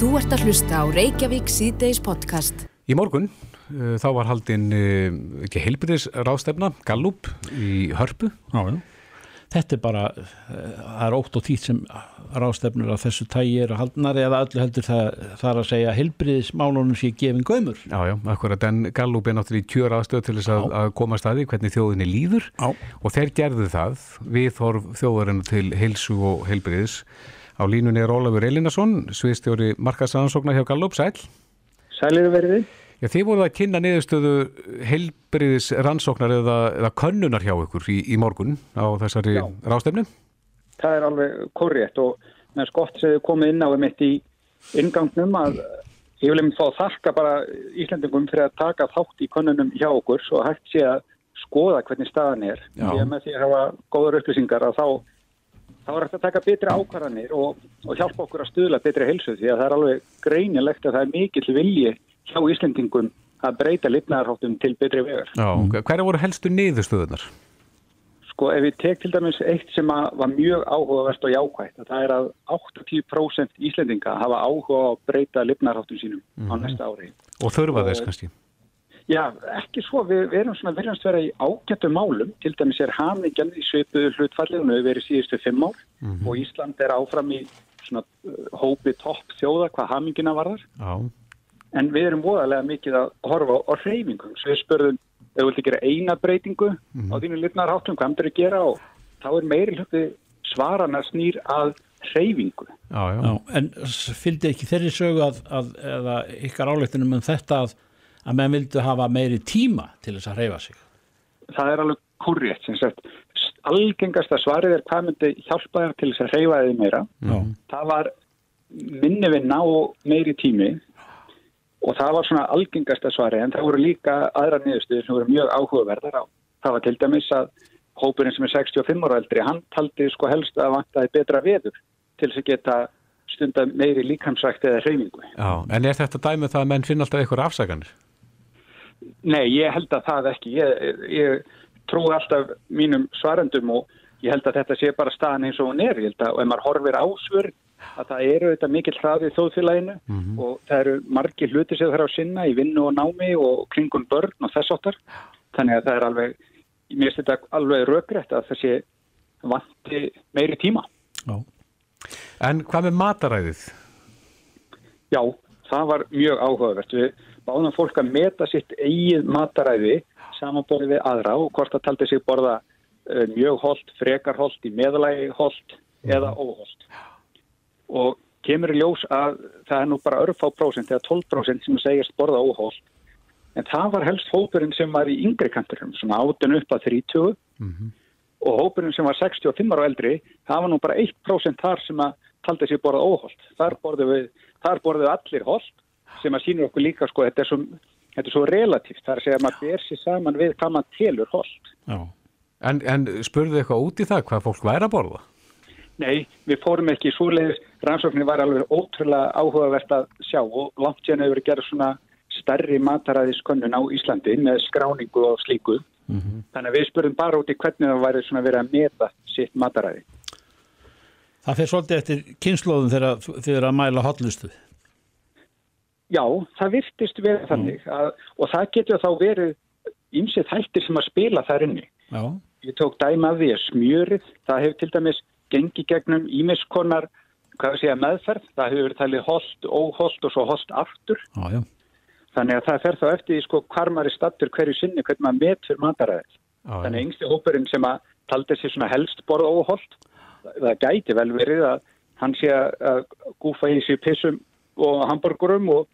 Þú ert að hlusta á Reykjavík síðdeis podcast. Í morgun uh, þá var haldinn uh, ekki heilbyrðis ráðstefna, Gallup í Hörpu. Já, já. Þetta er bara, eh, það er ótt og títt sem ráðstefnur af þessu tægi eru haldnar eða öllu heldur það, það er að segja heilbriðismálunum sé gefin gömur. Já, já, akkurat, en Gallup er náttúrulega í kjör aðstöð til þess að, að koma að staði hvernig þjóðinni líður Já. og þeir gerðu það við þorf þjóðarinn til heilsu og heilbriðis. Á línunni er Ólafur Elinason, sviðstjóri markaðsrannsóknar hjá Gallup, sæl. Sælir verið. Já, þið voruð að kynna niðurstöðu heilbriðis rannsóknar eða, eða könnunar hjá ykkur í, í morgun á þessari Já. ráðstefnu. Það er alveg korrétt og með skott sem þið komið inn á um eitt í ingangnum að ég vil einmitt fá að þakka bara Íslandingum fyrir að taka þátt í konunum hjá okkur svo hægt sé að skoða hvernig staðan er. Já. Því að með því að hafa góður upplýsingar að þá, þá er hægt að taka betri ákvarðanir og, og hjálpa okkur að stuðla betri helsu því að það er alveg greinilegt að það er mikill vilji hjá Íslandingum að breyta lifnaðarháttum til betri vegar. Já, hverja voru helstu niðurstöðunar? Sko ef ég tek til dæmis eitt sem var mjög áhugavert og jákvægt að það er að 80% Íslendinga hafa áhuga að breyta lifnarháttum sínum á næsta ári. Og þurfa þess kannski? Já, ekki svo, við, við erum svona verðast vera í ágættu málum, til dæmis er hamingjan í hún hefur verið síðustu fimm ár. Og Ísland er áfram í svona uh, hópi topp þjóða hvað hamingina varðar, Já. en við erum voðalega mikið að horfa á, á reyfingum, svo við spurðum þú vilt gera eina breytingu á þínu lifnarháttum, hvað myndir að gera? Og þá er meiri hluti svarana snýr að reyfingu. Já, já. Já, en fylgdi ekki þeirri sögu að, að eða ykkar áleitunum um þetta að, að menn vildu hafa meiri tíma til þess að hreyfa sig. það er alveg kurrétt sem sagt, algengasta svarið er hvað myndi hjálpa þér til þess að reyfa þið meira Já. það var minni vinna og meiri tími og það var svona algengasta svarið en það voru líka aðra niðurstöður sem voru mjög áhugaverðar á það var til dæmis að hópurinn sem er 65 ára eldri hann taldi sko helst að vantaði betra veður til þess að geta stunda meiri líkamsrækt eða reyfingu Já, en er þetta dæmið það að menn finna alltaf eitthvað afsaganir? Nei, ég held að það ekki. Ég, ég trú alltaf mínum svarendum og ég held að þetta sé bara staðan eins og hún er. Ég held að, og ef maður horfir á svör, að það eru þetta mikill hraði í þjóðfélaginu og það eru margir hluti sem það þarf að sinna í vinnu og námi og kringum börn og þess áttar. Þannig að það er alveg, mér finnst þetta alveg rökrétt að það sé vanti meiri tíma. Já. En hvað með mataræðið? Já, það var mjög áhugavert. Við báðum fólk að meta sitt eigið mataræði samanborið við aðra og hvort það taldi sig borða uh, mjög holt, frekar holt, í meðalagi holt eða óholt. Og kemur í ljós að það er nú bara örfá prósent eða 12% sem segist borða óholt. En það var helst hópurinn sem var í yngri kanturum, svona átun upp að 30 og hópurinn sem var 65 ára og eldri, það var nú bara 1% þar sem að taldi sig borða óholt. Þar borðum við, þar borðum við allir holt sem að sýnir okkur líka sko, þetta er svo, þetta er svo relatíft, það er að segja að maður ber sér saman við hvað maður telur holt. Já. En, en spurðu eitthvað út í það hvað fólk væri að borða? Nei, við fórum ekki svoleiðis, rannsóknin var alveg ótrúlega áhugavert að sjá og langt sérna hefur gerð svona stærri mataræðiskönnun á Íslandi með skráningu og slíku. Þannig að við spurðum bara út í hvernig það væri svona verið að meta sitt mataræði. Það fer svolítið eftir kynnslóðum þegar þið eru að mæla hotlustu. Já, það virtist verið þannig að, og það getur þá verið ýmsið þættir sem að spila þar inni. Já. Ég tók dæma því að smjörið, það hefur til dæmis gengi gegnum ímiskonar, segja, meðferð, það hefur talið holt, óholt og svo holt aftur. Já, já. Þannig að það fer þá eftir því sko er stattur hverju sinni, hvernig maður metur mataræðið. Þannig að yngsti hópurinn sem að taldi sér svona helst borða óholt, það gæti vel verið að hann sé að gúfa í sig pissum og hamburgurum og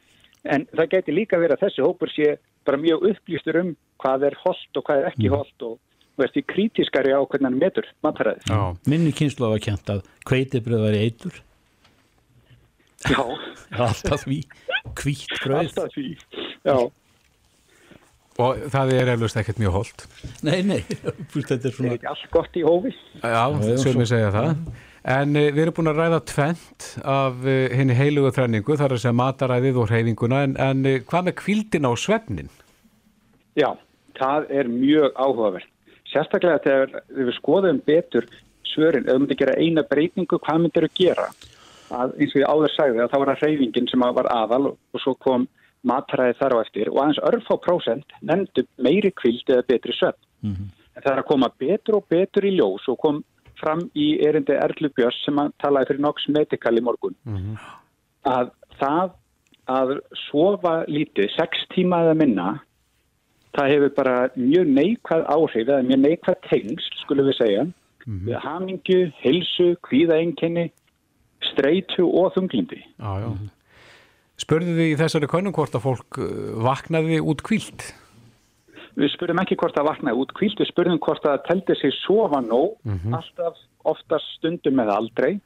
en það gæti líka verið að þessi hópur sé bara mjög upplýstur um hvað er holt og hvað er ekki holt og veist, í krítiskari á hvernig hann metur mataræðið. Já. Minni var kjent að kveitibröð var í eitur. Já, Alltaf því. Hvít bröð. alltaf því. Já, Og það er eflust ekkert mjög holdt. Nei, nei. Þetta er er svona... ekki allt gott í hófi. Já, svo- ég segja það. En uh, við erum búin að ræða tvent af henni heilugu þrenningu, þar er sem mataræðið og hreyfinguna, en, en uh, hvað með kvildin á svefnin? Já, það er mjög áhugavert. Sérstaklega þegar við skoðum betur svörin, ef þú myndir gera eina breytingu, hvað myndir þú gera? að eins og ég áður sagði að það var að reyfingin sem var aðal og, og svo kom matræði þar á eftir og aðeins örfá prósent nefndu meiri kvild eða betri söfn. En það er að koma betur og betur í ljós og kom fram í erindi Erlu Björns sem að talaði fyrir Nox Medical í morgun. Að það að sofa lítið, sex tíma eða minna það hefur bara mjög neikvæð áhrif eða mjög neikvæð tengsl, skulum við segja. Við hamingju, heilsu, kvíðaenginni streitu og þunglindi Já, já. Spurðu þið í þessari könnum hvort að fólk uh, vaknaði út kvíld? Við spurðum ekki hvort það vaknaði út kvílt, við spurðum hvort það teldi sig sofa nóg, alltaf oftast stundum eða aldrei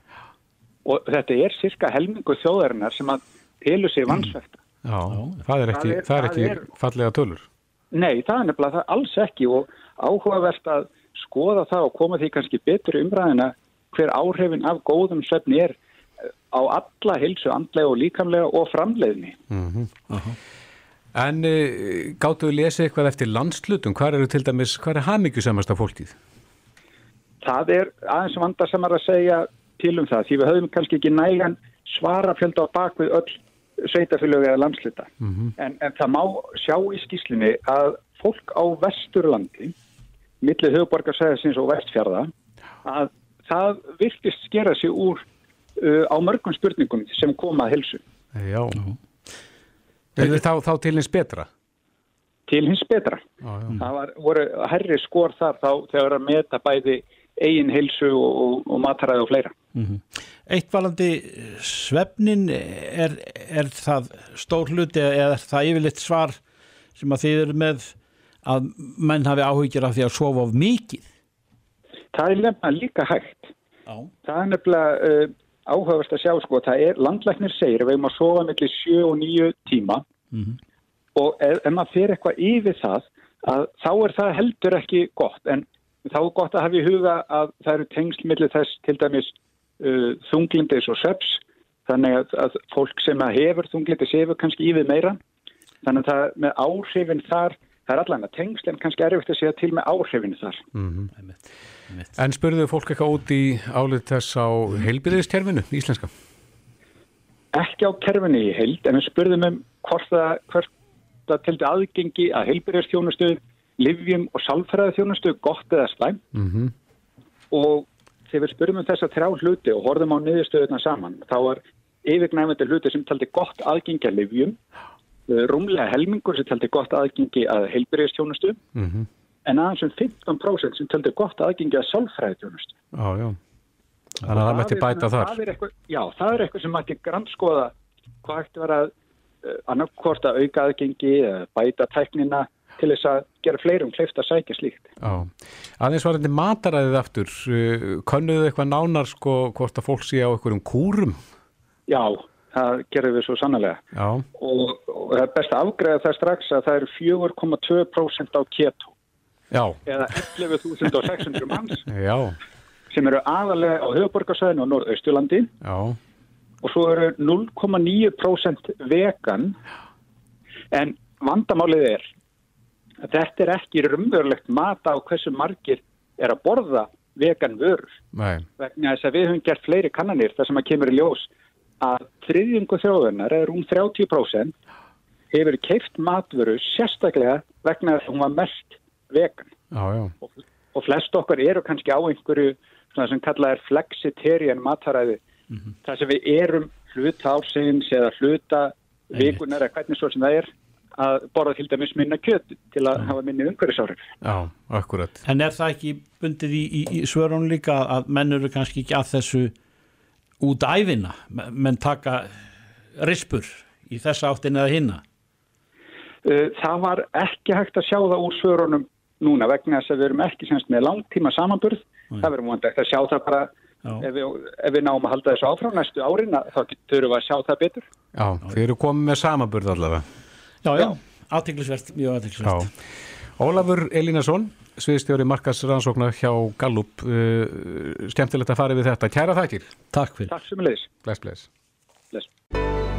og þetta er cirka helmingu þjóðarinnar sem að telur sig vansvefta. Já, það er ekki, Það er- það er það ekki er- fallega tölur. Nei, það er nefnilega það alls ekki og áhugavert að skoða það og koma því kannski betur í umræðina hver áhrifin af góðum svefni er eh, á alla heilsu, andlega og líkamlega og framleiðni. En uh, gáttu við lesið eitthvað eftir landslutum? Hvað eru til dæmis, hvað er hamingjusamasta fólkið? Það er aðeins vandarsamar að segja til um það því við höfum kannski ekki nægan svarafjölda á bakvið öll sveitafélög eða landslita. en, en það má sjá í skýslinni að fólk á vesturlandi, millið höfuborgarsæðisins og vestfjörða, að það virtist skera sig úr uh, á mörgum spurningum sem koma að helsu. Já. Er þá, þá til eins betra? Til hins betra. Já. Það var, voru herri skor þar þá þegar að meta bæði eigin helsu og, og, og mataræði og fleira. Eitt valandi svefnin er, er það stór hluti eða er það yfirleitt svar sem að þið eru með að menn hafi áhyggjur af því að sofa of mikið Það er nefnilega líka hægt. Já. Það er nefnilega uh, áhugavert að sjá sko, það er landlæknir segir að við erum að sofa millir 7 og 9 tíma. Og ef, ef maður fer eitthvað yfir það að þá er það heldur ekki gott. En þá er gott að hafa í huga að það eru tengsl millir þess til dæmis uh, þunglindis og söps þannig að, að fólk sem að hefur þunglindis hefur kannski yfir meira. Þannig að það með áhrifin þar það er allan að tengsl en kannski erfitt að segja til með áhrifin þar. En spurðu fólk eitthvað út í álið þess á heilbyrðiskerfinu, íslenska? ekki á kerfinni í heild en við spurðum um hvort það, hvort það tildi aðgengi að heilbyrðarstjónustu, livjum og sálfræðarþjónustu gott eða slæm Mm og þegar við spurðum um þessa þrjá hluti og horfum á niðurstöðuna saman þá var yfirgnæfandi hluti sem taldi gott aðgengi að livjum rúmlega helmingur sem taldi gott aðgengi að heilbyrðarstjónustu -hmm. en aðeins um 15% sem taldi gott aðgengi að sálfræðarþjónustu Já, já. Þannig að það mætti bæta þar. það eitthvað, Já, það er eitthvað sem mætti grannskoða hvað hægt var að uh, annarkvort að auka aðgengi eða bæta tæknina til þess að gera fleirum kleift að sækja slíkt. Já. Aðeins var þetta mataræðið aftur. uh, Könnuðu eitthvað nánar sko hvort að fólk sé á einhverjum kúrum? Já, það gerum við svo sannlega og, og það er best að afgreða það strax að það eru 4,2% á keto Já. eða 11.600 manns Já. sem eru aðalega á höfuborgarsæðinu og norðausturlandi Já. og svo eru 0,9% vegan en vandamálið er að þetta er ekki rumverulegt mata á hversu margir er að borða vegan Nei. vegna þess að við höfum gert fleiri kannanir þar sem að kemur í ljós að þriðjungu þjóðunar eða rúm 30% hefur keift matvöru sérstaklega vegna þess að hún var mest vegan Já, já. og, og flest okkar eru kannski á einhverju svona sem kallað er flexitarian mataræði þar sem við erum hluta ársins eða hluta vikunar eða hvernig svo sem það er að borða til dæmis minna kjöt til að hafa minni umhverfisárið. Já, akkurat. En er það ekki bundið í, í, í svörun líka að menn eru kannski ekki að þessu út æfina, menn taka rispur í þessa áttin eða hinna? Það var ekki hægt að sjá það úr svörunum núna vegna þess að við erum ekki semst með langtíma samanburð. Það verður múið að sjá það bara ef við, ef við náum að halda þessu áfram næstu árin að- þá þurfum við að sjá það betur. Já, þið eru komið með samaburð allavega. Já, já, aðtiklisvert, mjög aðtiklisvert. Ólafur Elínason, sviðstjóri markas rannsóknar hjá Gallup. Uh, skemmtilegt að fara við þetta. Kæra þakkir. Takk fyrir. Takk sem leiðis. Bless, bless. Bless.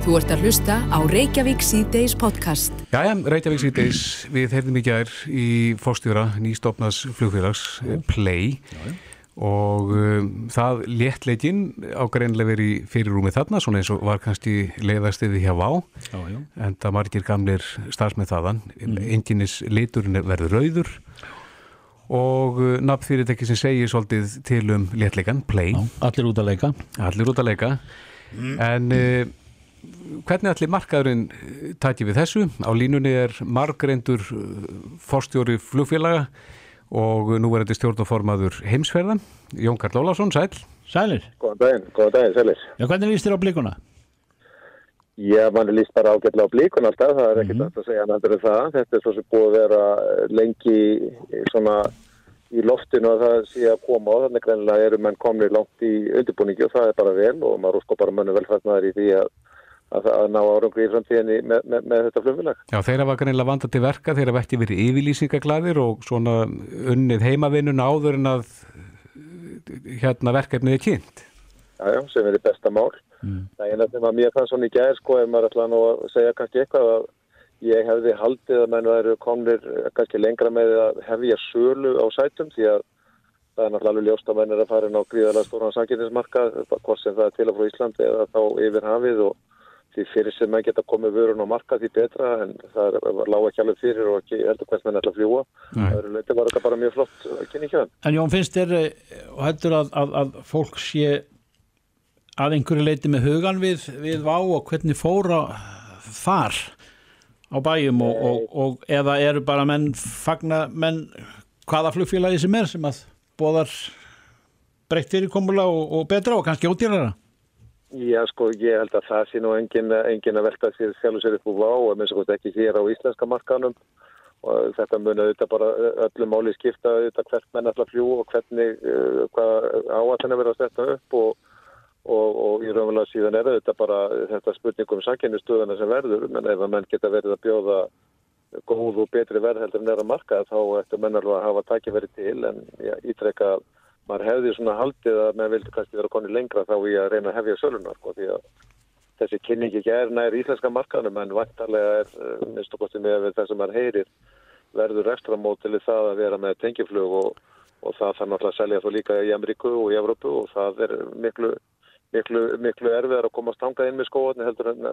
Þú ert að hlusta á Reykjavík C-Days podcast. Jæja, Reykjavík síðdeis, við heyrðum í gær í fórstjóra nýstofnas flugfélags, eh, Play, og um, það léttleikin á greinlega verið í fyrirrúmi þarna svona eins og var kannski leiðastiði hjá Vá Já, já. en það margir gamlir starfsmið þaðan mm. enginis liturinn verður rauður og uh, nafn fyrirtæki sem segir svolítið til um léttleikan, Play Já, allir út að leika. allir út að leika en uh, hvernig allir markaðurinn uh, tæti við þessu? Á línunni er margreindur uh, forstjóri flugfélaga og nú er þetta stjórnaformaður heimsferðan Jón Karl Ólafsson, sæl Sælir, Góðan daginn, góðan daginn, Sælir. já, hvernig líst þér á blikuna? Já, mann er líst bara ágætlega á blíkun alltaf, það er ekkert mm -hmm. að segja annað en það. Þetta er svo sem búið að vera lengi í- svona í loftinu að það sé að koma og þannig greinilega eru menn komni langt í undirbúningi og það er bara vel og maður úrskó bara mönnu velfætnaður í því að, að, að ná árangri í framtíðinni með, með, með þetta flugfélag. Já, þeir hafa greinlega vandað til verka, þeir hafa ekki verið yfirlýsingaglæðir og svona unnið heimavinnuna áður en að hérna verkefnið er kynnt. Já, já, sem er í besta mál. Mm. Það er eina sem að mér fannst svona í gæðir sko, ef maður ætla nú að segja kannski eitthvað að ég hefði haldið að menn væru komnir kannski lengra með að hefja sölu á sætum því að það er náttúrulega ljóst að menn er að fara inn á gríðarlega stóran sanginnismarkað, hvort sem það er til og frá Íslandi eða þá yfir hafið og því fyrir sem menn geta komið vörun á markað því betra en það lág ekki alveg fyrir og ekki heldur hvers menn ætla að fljúa. Það eru leiti var þetta bara mjög flott kynni hjá þeim. En Jón, finnst þér eh, og heldur að, að, að fólk sé að einhverju leiti með hugan við, við vá og hvernig fóra þar á bæjum og, og, og eða eru bara menn fagna menn hvaða flugfélagi sem er sem að bóðar breytt fyrirkomula og, og betra og kannski ódýrara Já, sko, ég held að það sé nú engin, engin að velta sér sjálfur sér upp úr vá og minnst ekki hér á íslenska markanum og þetta mun auðvitað bara öllu máli skipta auðvitað hvert menn að fljú og hvernig, uh, hvað áallan er verið að setja upp og, og, og í raunverulega síðan er auðvitað bara þetta spurning um sanginnistöðuna sem verður, menn ef að menn geta verið að bjóða góð og betri verð heldur en er að marka þá ættu menn alveg að hafa tækifæri til en já, ítrekka maður hefði svona haldið að menn vildi kannski vera konni lengra þá í að reyna að hefja sölunar sko, því að þessi kynningi ekki er nær íslenska markanum en vantarlega er uh, minnst okkur sem við það sem maður heyrir verður ekstra mótilið það að vera með tengiflug og, og það þarf náttúrulega að selja þú líka í Ameríku og í Evrópu og það er miklu miklu, miklu erfiðar að komast tangað inn með skóðan heldur en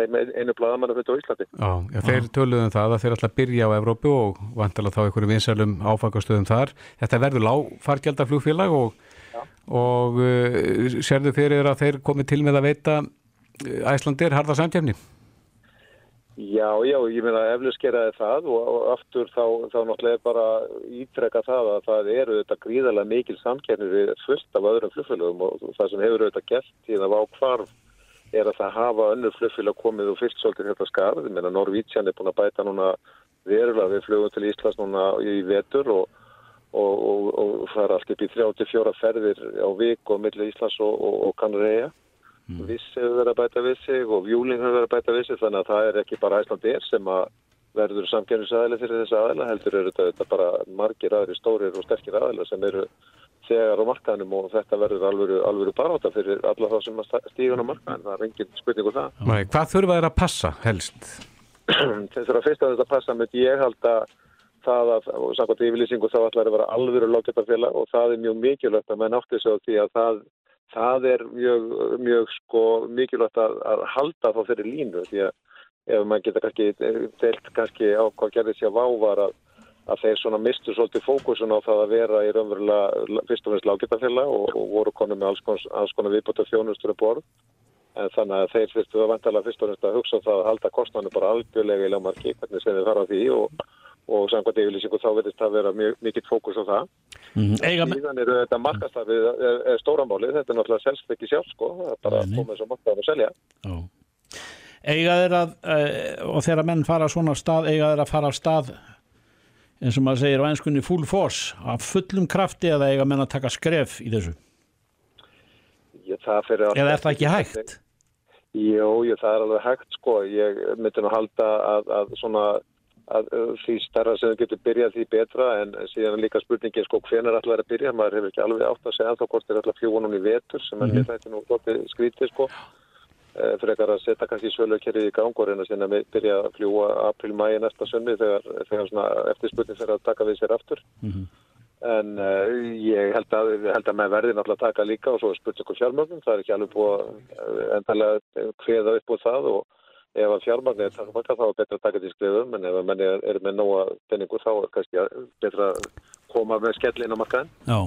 í einu bladamannu fyrir á Íslandi. Já, já þeir töluðum það að þeir ætla að byrja á Evrópu og vantilega þá einhverju vinsælum áfangastöðum þar. Þetta verður lágfargjaldaflugfélag og, og uh, sérðu fyrir að þeir komið til með að veita uh, Æslandir harða samtjafni? Já, já, ég meina eflust geraði það og, og aftur þá, þá náttúrulega bara ítrekka það að það eru þetta gríðarlega mikil samkernir við fullt af öðrum flugfélagum og það sem hefur auðvitað gert í það á hvarf er að það hafa önnur flugfélag komið og fyllt svolítið þetta skarð. Ég meina Norvítsjan er búin að bæta núna verulega við flugum til Íslands núna í vetur og, og, og, og það er allt upp í 34 ferðir á vik og milli Íslands og Kanareyja. Mm. Viss hefur verið að bæta við sig og Júling hefur verið að bæta við sig þannig að það er ekki bara Æslandir sem að verður samkjörnusæðileg fyrir þessu aðeila heldur eru þetta, þetta bara margir aðri stórir og sterkir aðeila sem eru þegar á markaðinum og þetta verður alvöru, alvöru baráta fyrir alla þá sem stígun á markaðin, það er engin spurning úr það. Nei, hvað þurfa þeir að passa helst? Þessar að fyrst að þetta passa með ég held að það að, og samkvæmt yfirlýsingu þá ætlar að vera alvöru lággetafélag og það er mjög mikilvægt að menn átti á því að það það er mjög, mjög sko, mikilvægt að, að halda þá fyrir línu því að ef maður geta kannski deilt kannski á hvað gerði sér vávar að, að þeir svona mistu svolítið fókusun á það að vera í raunverulega fyrst og finnst lággetafélag og, og voru konum með alls konar, alls konar viðbútið þjónustur borð. En þannig að þeir fyrstu að vantalega fyrst og finnst að hugsa um það að halda kostnanu bara algjörlega í lámarki hvernig sem þið fara því og og samkvæmt yfirlýsingu þá verðist það vera mjög mikill fókus á það. Mm. Síðan eru þetta markastafið er, er stóramálið, þetta er náttúrulega selst ekki sjálf sko, það er bara að koma þess að markaðan að selja. Já. Eiga þeir að, og þegar menn fara svona stað, eiga þeir að fara af stað eins og maður segir á einskunni full force, af fullum krafti eða eiga menn að taka skref í þessu? Ég, eða er það ekki hægt? Jú, jú, það er alveg hægt sko, ég myndi nú halda að, að svona að því starra sem þau getur byrjað því betra en síðan líka spurningin sko hvenar allar er að byrja, maður hefur ekki alveg átt að segja þá hvort er allar fljúanum í vetur sem mm -hmm. er þetta nú lótið skrítið sko e, fyrir ekkar að setja kannski svölukerið í gang og reyna síðan að byrja að fljúa april-mæi næsta sömmi þegar, þegar svona eftir spurning fyrir að taka við sér aftur mm -hmm. en uh, ég held að, held að með verði náttúrulega taka líka og svo er spurningu fjármögnum, það er ekki alveg búið að endalega hveða upp úr það og ef að fjármögnu er takmaka þá er betra að taka til skrifum en ef að menni er, með nóga penningur þá er kannski betra að koma með skellin á markaðin. Já,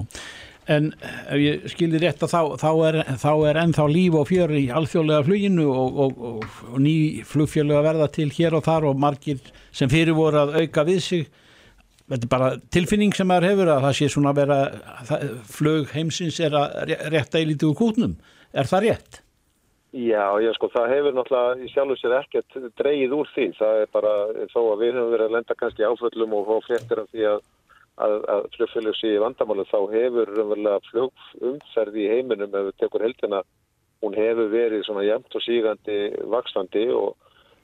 en ef ég skilir rétt að þá, þá, er, þá er ennþá líf og fjör í alþjóðlega fluginu og, og, og, og ný flugfjölu að verða til hér og þar og margir sem fyrir voru að auka við sig þetta er bara tilfinning sem maður hefur að það sé svona að vera flug heimsins er að rétta í lítið úr kútnum. Er það rétt? Já, já, sko, það hefur náttúrulega í sjálf og sér ekkert dreyið úr því. Það er bara þó að við höfum verið að lenda kannski áföllum og fá fréttir af því að, að, að flugfélög sé í vandamálu þá hefur raunverulega flugumferði í heiminum ef við tekur heldina, hún hefur verið svona jæmt og sígandi vaksandi og,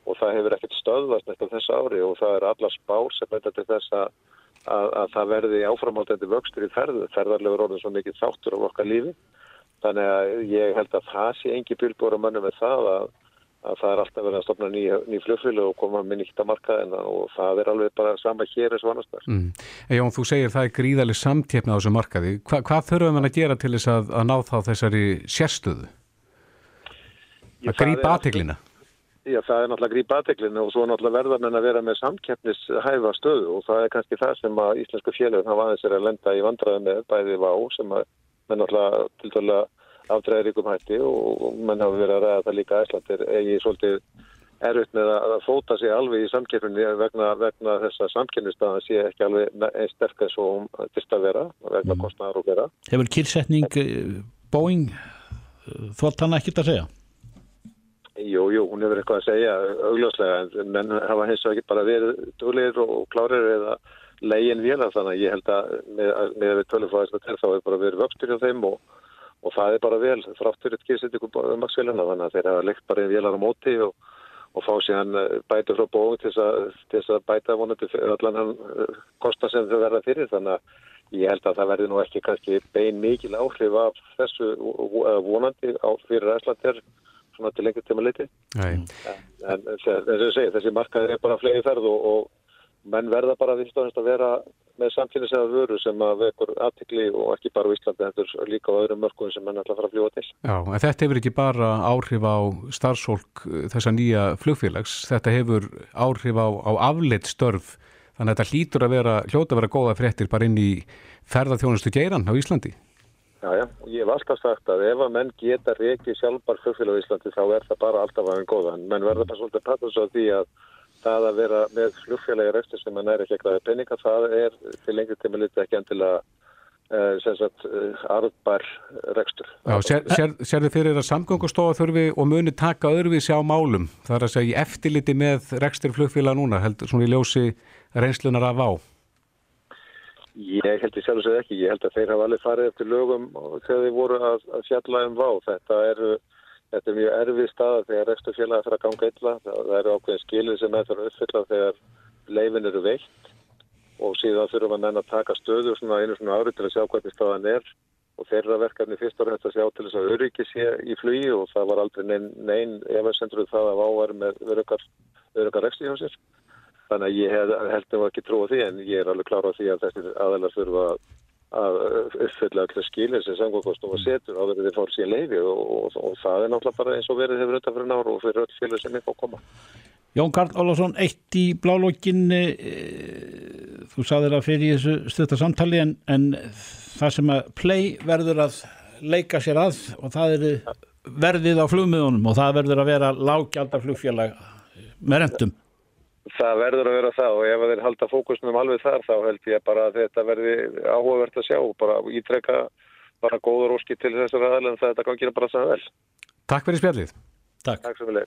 og það hefur ekkert stöðvast næst á þessu ári og það er alla spár sem benda til þess að að, að það verði áframhaldandi vöxtur í ferðu, ferðarlegur orðin svo mikið þáttur á okkar lífi. Þannig að ég held að það sé engi bylbóra manni með það að, að það er alltaf verið að stopna ný, ný flugfjölu og koma með nýtt að marka en og það er alveg bara sama hér eins og annars þar. Mm. Jón, þú segir það er gríðaleg samtjefna á þessu markaði. Hva, hvað þurfum við að gera til þess að, að ná þá þessari sérstöðu? Að grípa aðteglina? Já, það er náttúrulega grípa aðteglinu og svo náttúrulega verðar menn að vera með samkeppnishæfa stöðu og það er kannski það sem að íslensku félögum er að að menn náttúrulega til dæla afdræðir ykkur hætti og menn hafa verið að ræða það líka æslandir eigi svolítið erfitt með að fóta sig alveg í samkeppninni vegna, vegna þessa samkeppnistaðan sé ekki alveg einn sterk eins og hún dyrst að vera vegna mm. kostnæðar og vera. Hefur kýrsetning eh, Boeing eh, þótt hann ekkert að segja? Jú, jú, hún hefur eitthvað að segja augljóslega en menn hafa hins og ekki bara verið dúlir og klárir eða legin vélar þannig að ég held að með, með við tölufæðisna til þá hefur bara verið vöxtur hjá þeim og, og það er bara vel þráttur eitt gísitt ykkur um maksfélagina þannig að þeir hafa leikt bara í vélar á móti og, og fá síðan eh, bætu frá bóðum til þess að bæta vonandi allan eh, kosta sem þau verða fyrir þannig að ég held að það verði nú ekki kannski bein mikil áhrif af þessu vonandi á fyrir æslandir svona til lengur tíma liti en, en ég segi þessi markaður er bara flegi ferð og, og menn verða bara að að vera með samfélagslega vöru sem að vekur aðtikli og ekki bara á Íslandi er líka á öðrum mörgum sem menn ætla að fara að fljúa til. Já, en þetta hefur ekki bara áhrif á starfsólk eh, þessa nýja flugfélags, þetta hefur áhrif á, á afleitt störf. Þannig að þetta hlýtur að vera, hljóta að vera góða fréttir bara inn í ferðarþjónustu geiran á Íslandi. Já, já, og ég hef alltaf sagt að ef að menn geta reikið sjálfbar flugfélag í Íslandi þá er það bara alltaf aðeins góða en menn verður bara svolítið að því að það að vera með flugfélagi restur sem mann er ekki að peninga það er til lengri tíma litið ekki endilega uh, sem sagt uh, arðbar rekstur. Já, sér, sér, sér þið fyrir að samgöngustofa þurfi og muni taka öðruvísi á málum þar að segja eftirliti með rekstur flugfélag núna heldur svona í ljósi reynslunar af á? Ég held ég sjálf og segð ekki, ég held að þeir hafa alveg farið eftir lögum þegar þeir voru að, að fjalla um vá. Þetta er, þetta er mjög erfið staða þegar rekstur fjölaði fyrir að ganga illa. Það, það eru ákveðin skilir sem er fyrir að uppfylla þegar leifin eru veitt og síðan þurfum að menna að taka stöður svona einu svona árið til að sjá hvernig staðan er og þeirra verkefni fyrst og hægt að sjá til þess að öryggi sé í flugi og það var aldrei neinn, neinn ef að sendur það að váar með öryggar rekstur hjá sér. Þannig að ég held að ekki trúa því en ég er alveg klára á því að þessir aðeins þurfa að uppfylla allir skilir sem samgóðkostum og setur á þið fór síðan leiði og, og, og það er náttúrulega bara eins og verið hefur auðvitað fyrir náru og fyrir öll félag sem er fór að koma. Jón Karl Ólafsson, eitt í blálókin, e, þú saðir að fyrir þessu stötta samtali en, en það sem að play verður að leika sér að og það er verðið á flugmiðunum og það verður að vera lágjaldaflugfélag með rendum. Það verður að vera það og ef þeir halda fókusnum alveg þar þá held ég bara að þetta verði áhugavert að sjá og bara ítrekka bara góður óski til þessar aðeins að þetta gangir bara svo vel. Takk fyrir spjallið. Takk. Takk svo vel.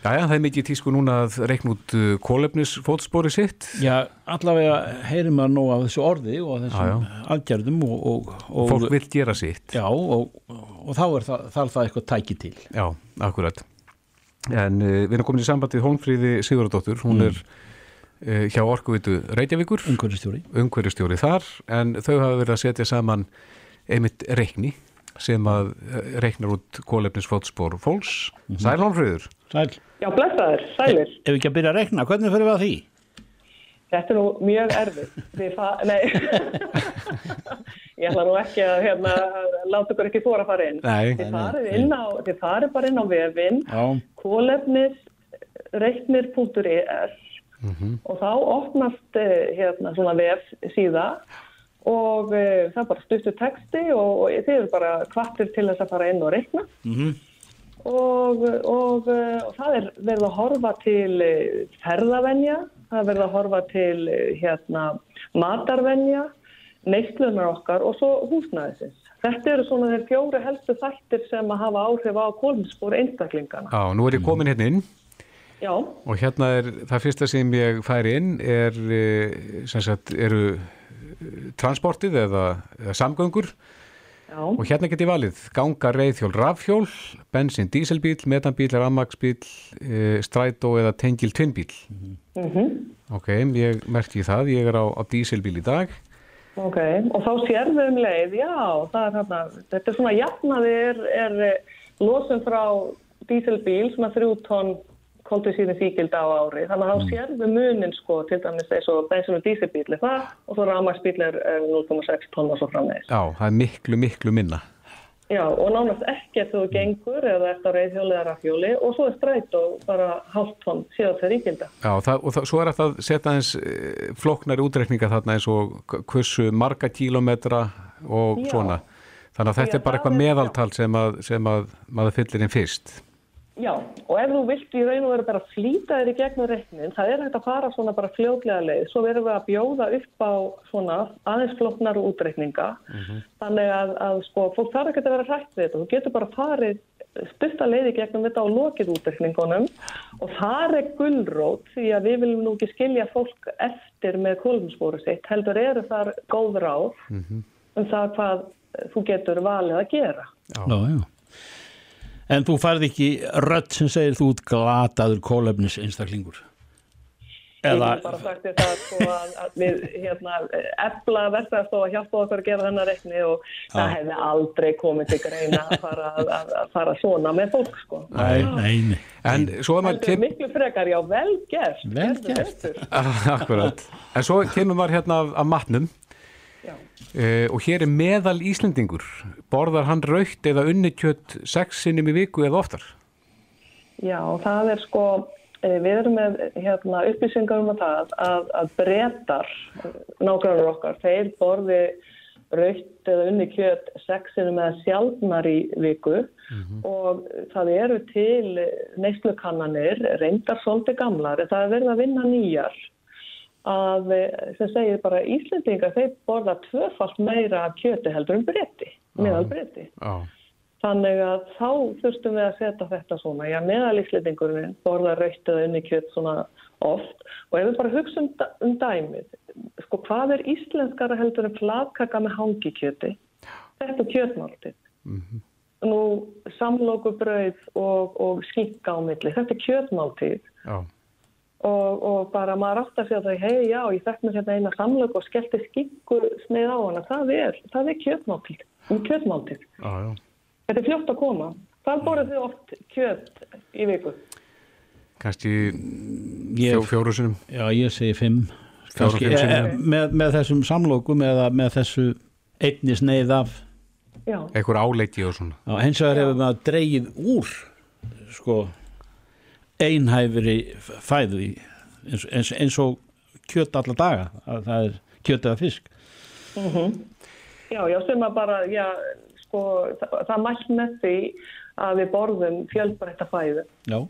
Jæja, það er mikið tísku núna að reikna út uh, kólefnisfótspori sitt. Já, allavega heyrir maður nú af þessu orði og þessum já, já. aðgerðum og, og, og fólk vil gera sitt. Já, og, og þá er það, það, það eitthvað tæki til. Já, akkurat. En uh, við erum komin í sambandið Hónfríði Sigurðardóttur, hún mm. er uh, hjá Orkuvitu Reykjavíkur. Ungverðistjóri. Ungverðistjóri þar, en þau hafa verið að setja saman einmitt reikni sem að uh, reiknar út kólefnisfótspor fólks. Mm -hmm. Sæl Hónfríður. Sæl. Já, blessaður, sælir. Ef við ekki að byrja að rekna, hvernig fyrir við að því? Þetta er nú mjög erfið. Nei, ég ætla nú ekki að hérna, láta ykkur ekki þóra að fara inn. Nei. Þið farið, á, þið farið bara inn á vefinn, kólefnisreiknir.is og þá opnast eh, hérna svona vef síða og uh, það er bara stuttur texti og, og þið eru bara kvartir til þess að fara inn og reikna og, og, og það er verið að horfa til uh, ferðavenja, það er verið að horfa til uh, hérna matarvenja, neyslunar okkar og svo húsnæðisins. Þetta eru svona þeir fjóri helstu þættir sem að hafa áhrif á kolmspor einstaklingana. Já, nú er ég komin hérna inn Já, og hérna er það fyrsta sem ég færi inn er, eh, sem sagt, eru eh, transportið eða, eða samgöngur já, og hérna get ég valið ganga, reyðhjól, rafhjól, bensin, díselbíl, metanbíl, rammagsbíl, e, strætó eða tengil tvinnbíl. Ok, ég merki það, ég er á, á díselbíl í dag. ok. Og þá sérðu um leið, já, er þarna, þetta er svona jafnaði er, er eh, losun frá díselbíl, svona þrjú tonn koltvísýrin síkild á ári. Þannig að þá sérðu munin sko, til dæmis eins og bensin og díselbíl er það og svo rafmagsbíl er er 0,6 tonn og svo framvegis. Já, það er miklu, miklu minna. Já, og nánast ekkert þú gengur eða á reyðhjóli eða rafhjóli og svo er stræt og bara hálft tonn síðan þeir íkilda. Já, það, og það, svo er þetta að setja eins e, flóknari útreikninga þarna eins og hversu marga kílómetra og Já. svona. Þannig að þetta Já, er bara það eitthvað meðaltal sem að, sem að maður fyllir inn fyrst. Já, og ef þú vilt í raun og veru bara flýta þér í gegnum reiknin, það er hægt að fara svona bara fljótlega leið, svo verðum við að bjóða upp á svona aðeins flóknar útreikninga, þannig að, að sko, fólk þarf ekki að vera hrætt við þetta, þú getur bara farið stutta leið í gegnum þetta og lokið útreikningunum. Og það er gullrót því að við viljum nú ekki skilja fólk eftir með kolumspóru sitt, heldur eru þar góð ráð um það hvað þú getur valið að gera. já, já. En þú færð ekki rödd sem segir þú út glataður kólefnis einstaklingur. Ég Eða, hef bara sagt það sko að, að við hérna efla verðstæðastofa að hjálpa okkur að gera þennan reikni og það hefði aldrei komið til greina að fara, að, að, fara svona með fólk sko. nei, nei, nei. En svo er maður Þetta er til... miklu frekar, já, vel gert. Vel gert. Akkurat. En svo kemur maður hérna af, af matnum Já. Uh, og hér er meðal Íslendingur. Borðar hann raukt eða unnikjött sex sinnum í viku eða oftar? Já, það er sko, eh, við erum með hérna, upplýsingar um að það að, að breytar, nákvæmur okkar, þeir borði raukt eða unni kjöt sexinu með sjálfnar í viku og það eru til neyslukannanir, reyndar svolítið gamlar, það er verið að vinna nýjar að, eh, sem segir bara Íslendingar, þeir borða tvöfalt meira af kjöti heldur en breyti, meðal breyti. Já. Þannig að þá þurftum við að setja þetta svona, já, meðalíslendingurinn borða raukt eða unni kjöt svona oft og ef við bara hugsa um, um dæmið, sko hvað er íslenskara heldur en flatkaka með hangikjöti? Þetta er kjötmáltið. Nú samlokubrauð og, og skinka á milli, þetta er kjötmáltið Já. Og, og bara maður átt að segja það, hei já, ég fekk mér hérna eina samlok og skellti skinku sneið á hana, það er, það er kjötmáltið, um kjötmáltið. Já, já. Þetta er fljótt að koma. Hvað borðið þið oft kjöt í viku? Kannski fjóru sinnum. já, ég segi fimm. Kannski, fimm sinnum. eh, með, með þessum samlokum eða með þessu einni sneið af Já, Einhver áleiki og svona. Já, hins vegar hefur maður dreigið úr sko einhæfri fæðu í, eins, eins, eins og kjöt alla daga að það er kjöt eða fisk. Já, já, sem að bara, já, sko, það, það mælt með því að við borðum fjölbreytta fæðu. Já,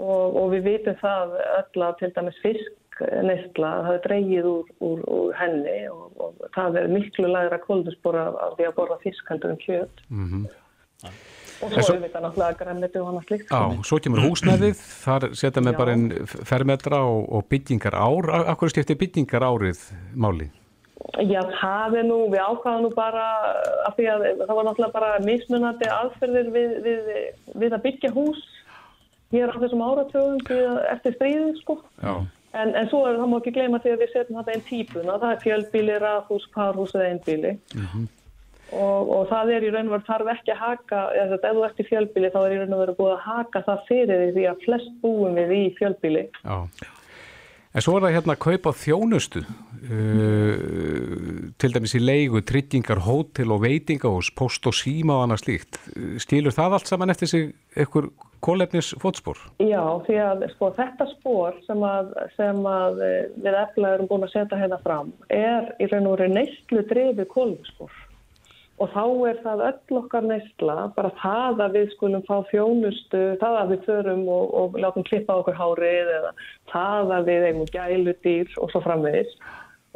og, og við vitum það öll að til dæmis fisk neistla, það er dreigið úr, úr, úr henni og, og það er miklu lægra kóldusbora af því að borða fisk heldur en kjöt. Og svo svo- er þetta náttúrulega grænmeti og annað slíkt. Já, svo kemur húsnæðið, þar setja með bara inn fermetra og, og byggingar ár. Akkur skiptir byggingar árið máli? Já, það er nú, við ákvaðum nú bara af því að það var náttúrulega bara mismunandi aðferðir við, við, við að byggja hús hér á þessum áratögum við, eftir stríðið, sko. En, en svo er það má ekki gleyma því að við setjum þetta einn típuna, það er fjölbíli, rafhús, parhús eða einbíli. Og, og það er í raun og veru þarf ekki að haka, eða ef þú ert í fjölbíli þá er í raun og veru búið að haka það fyrir því að flest búum við í fjölbíli. Já. En svo er það hérna að kaupa þjónustu, uh, til dæmis í leigu, tryggingar, hótel og veitingahús, post og síma og annað slíkt. Stílur það allt saman eftir sig einhver kólefnis fótspór? Já, því að sko, þetta spór sem, að, sem að eh, við efla erum búin að setja hérna fram er í raun og veru neyslu drefi kólefnisspór. Og þá er það öll okkar neysla, bara það að við skulum fá þjónustu, það að við förum og, og látum klippa okkur hárið eða það að við eigum gæludýr og svo framvegis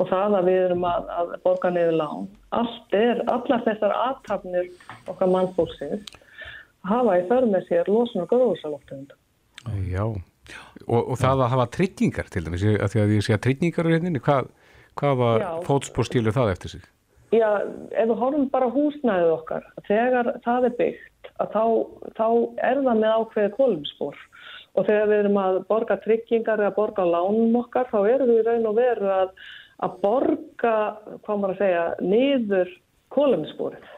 og það að við erum að, að borga niður lán. Allt er, allar þessar aðtapnir okkar mannfólksins hafa í þörf með sér losun og gróðursalóttegunda. Já, og, og það að hafa tryggingar til dæmis, að því að ég sé að tryggingar er hérna, hvað, hvaða Já. fótspór stílur það eftir sig? Já, ef við horfum bara húsnæðið okkar, þegar það er byggt, þá, þá er það með ákveðið kolumspor og þegar við erum að borga tryggingar eða borga lánum okkar, þá erum við raun og veru að, að borga, hvað maður að segja, niður kolumsporið.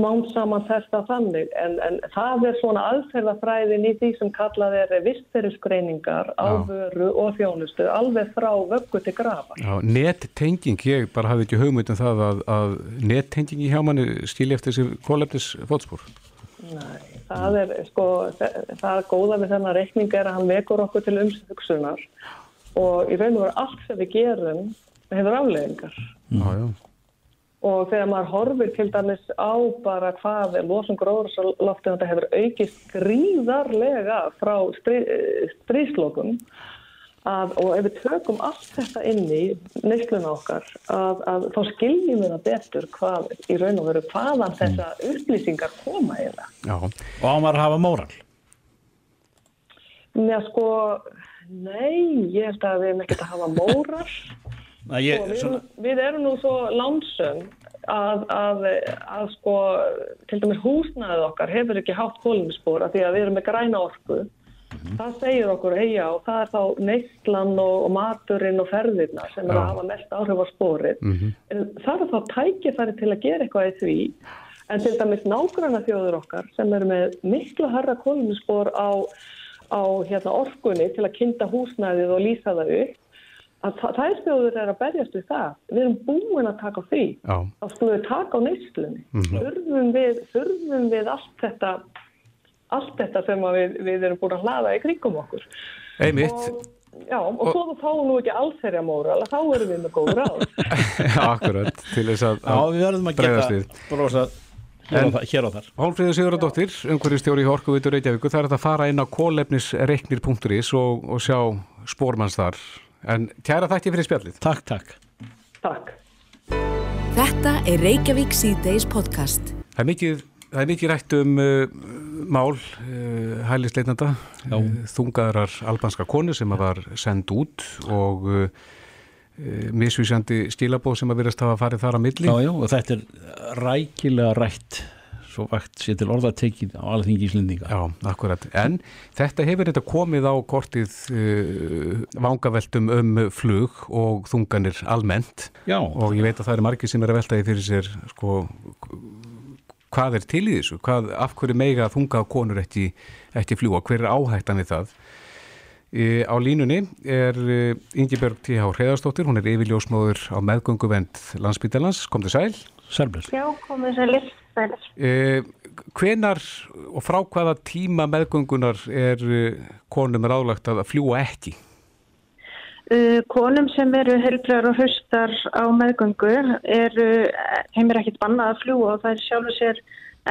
Smám saman þetta þannig, en, en það er svona aðferðafræðin í því sem kallað er vistferðisgreiningar á vöru og þjónustu, alveg frá vöggu til grafa. Já, nettenging, ég bara hafði ekki hugmynd um það að, að nettenging í hjá manni stíli eftir sig kólefnis fótspór. Nei, það er sko, það er góða við þennan reikning er að hann vekur okkur til umsöksunar og í raun og veru allt sem við gerum hefur afleðingar. Já, já. Og þegar maður horfir til dæmis á bara hvað losum gróðursloftin þetta hefur aukist gríðarlega frá strí, stríslokum að, og ef við tökum allt þetta inn í neysluna okkar að, að þá skiljum við það betur hvað í raun og veru hvaðan þessa upplýsingar koma í það. Já, og á maður að hafa móral? Mér sko, nei, ég held að við erum ekkert að hafa Nei, og ég, við, svona, við erum nú svo lánsum að, að, að sko, til dæmis húsnæðið okkar hefur ekki hátt kólumispor af því að við erum með græna orku. Það segir okkur, heia, og það er þá neyslan og, og maturinn og ferðirna sem er Já. að hafa mest áhrif á sporið. En það er þá tækifæri til að gera eitthvað í því. En til dæmis nágranna þjóður okkar sem eru með miklu harra kólumispor á, á hérna, orkunni til að kynna húsnæðið og lýsa það upp að þær þjóður er að berjast við það. Við erum búin að taka á því. já, Þá skulum við taka á neyslunni. Þurfum við, þurfum við allt þetta, allt þetta sem að við, við erum búin að hlaða í kringum okkur. einmitt. Og, já, og, svo þú fáum nú ekki allsherja móral, þá erum við með góð ráð. Já, akkurat, til þess að, já, við verðum að geta við. brosa hér, og þar, og Hólfríður Sigurðardóttir, umhverjastjóri í Orkuveitur Reykjavíkur, það er að fara inn á kólefnisreiknir.is og, og sjá spórmanns þar. En kæra þætti fyrir spjallið. Takk, takk Takk. Þetta er Reykjavík C-Days podcast. Það er mikið, það er mikið rætt um uh, mál uh, hælisleitnanda, Já. uh, þungaðrar albanska konu sem að var send út og uh, uh, misvísjandi stílabóð sem að verðast hafa farið þar að milli. Já, já, og þetta er rækilega rætt svo vakt sér til orðatekið á alþingi Íslendinga. Já, akkurat. En þetta hefur þetta komið á kortið uh, vangaveltum um flug og þunganir almennt. Já, og ég veit að það eru margir sem er að velta því fyrir sér sko, hvað er til í þessu, hvað, af hverju mega þunga konur ekki, ekki fljúa, hver er áhættan við það? E, á línunni er e, Ingibjörg T.H. Hreðarstóttir, hún er yfirljósmóður á meðgönguvend landsbítalans, kom til sæl. Sælblöð Já, komið sælir, sælir. E, hvenar og frá hvaða tíma meðgöngunar er e, konum ráðlagt að fljúa ekki? Uh, konum sem eru helbregar og hraustar á meðgöngu eru, þeim er ekkert bannað að fljúa og það er sjálfur sér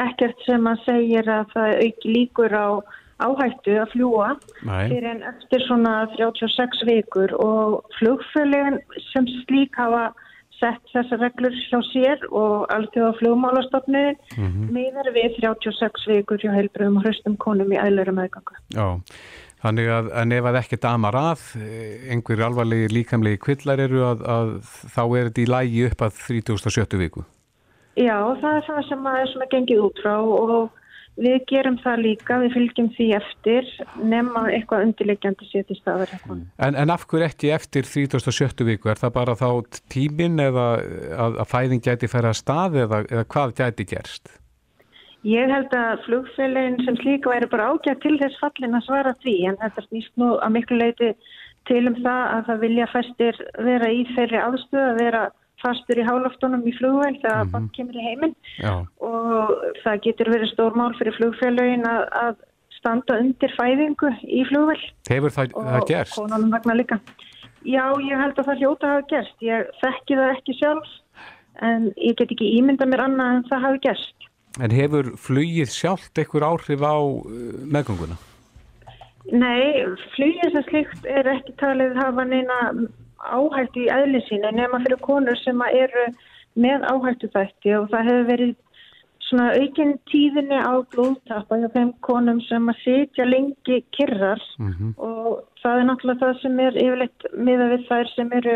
ekkert sem að segir að það auki líkur á áhættu að fljúa fyrir en eftir svona 36 vikur og flugfölugin sem slík hafa sett þessar reglur hjá sér og alþjóða flugmálastofnunin mm miðar við 36 vikur hjá heilbröðum og hraustum konum í æðlöru meðgöngu. Já, þannig að, að ef að ekki damar að, einhverju alvarlegi líkamlegi kvillar eru að, að þá er þetta í lægi upp að 37. viku. Já, það er það sem að er svona gengið út frá og við gerum það líka, við fylgjum því eftir nema eitthvað undirleikjandi sér til staðar eitthvað. En, en af hverju ekki eftir 37. viku? Er það bara þá tíminn eða að, að fæðing gæti færa að stað eða, eða hvað gæti gerst? Ég held að flugfélagin sem slíka væri bara ágætt til þess fallin að svara því en þetta snýst nú að miklu leiti til um það að það vilja fæstir vera í þeirri aðstöð að vera fastur í háloftunum í flugvel þegar mm -hmm. kemur í heiminn og það getur verið stór mál fyrir flugfélagin að, að standa undir fæðingu í flugvel. Hefur það, það gerst? Og konanum vegna líka. Já, ég held að það hljóta hafa gerst. Ég þekki það ekki sjálf en ég get ekki ímynda mér annað en það hafi gerst. En hefur flugið sjálft einhver áhrif á uh, meðgönguna? Nei, flugið sem slikt er ekki talið hafa neina áhættu í eðli sína nema fyrir konur sem eru með áhættu þætti og það hefur verið svona aukinn tíðinni á blóðtappa hjá þeim konum sem að sitja lengi kyrrar mm -hmm. og það er náttúrulega það sem er yfirleitt miða við þær sem eru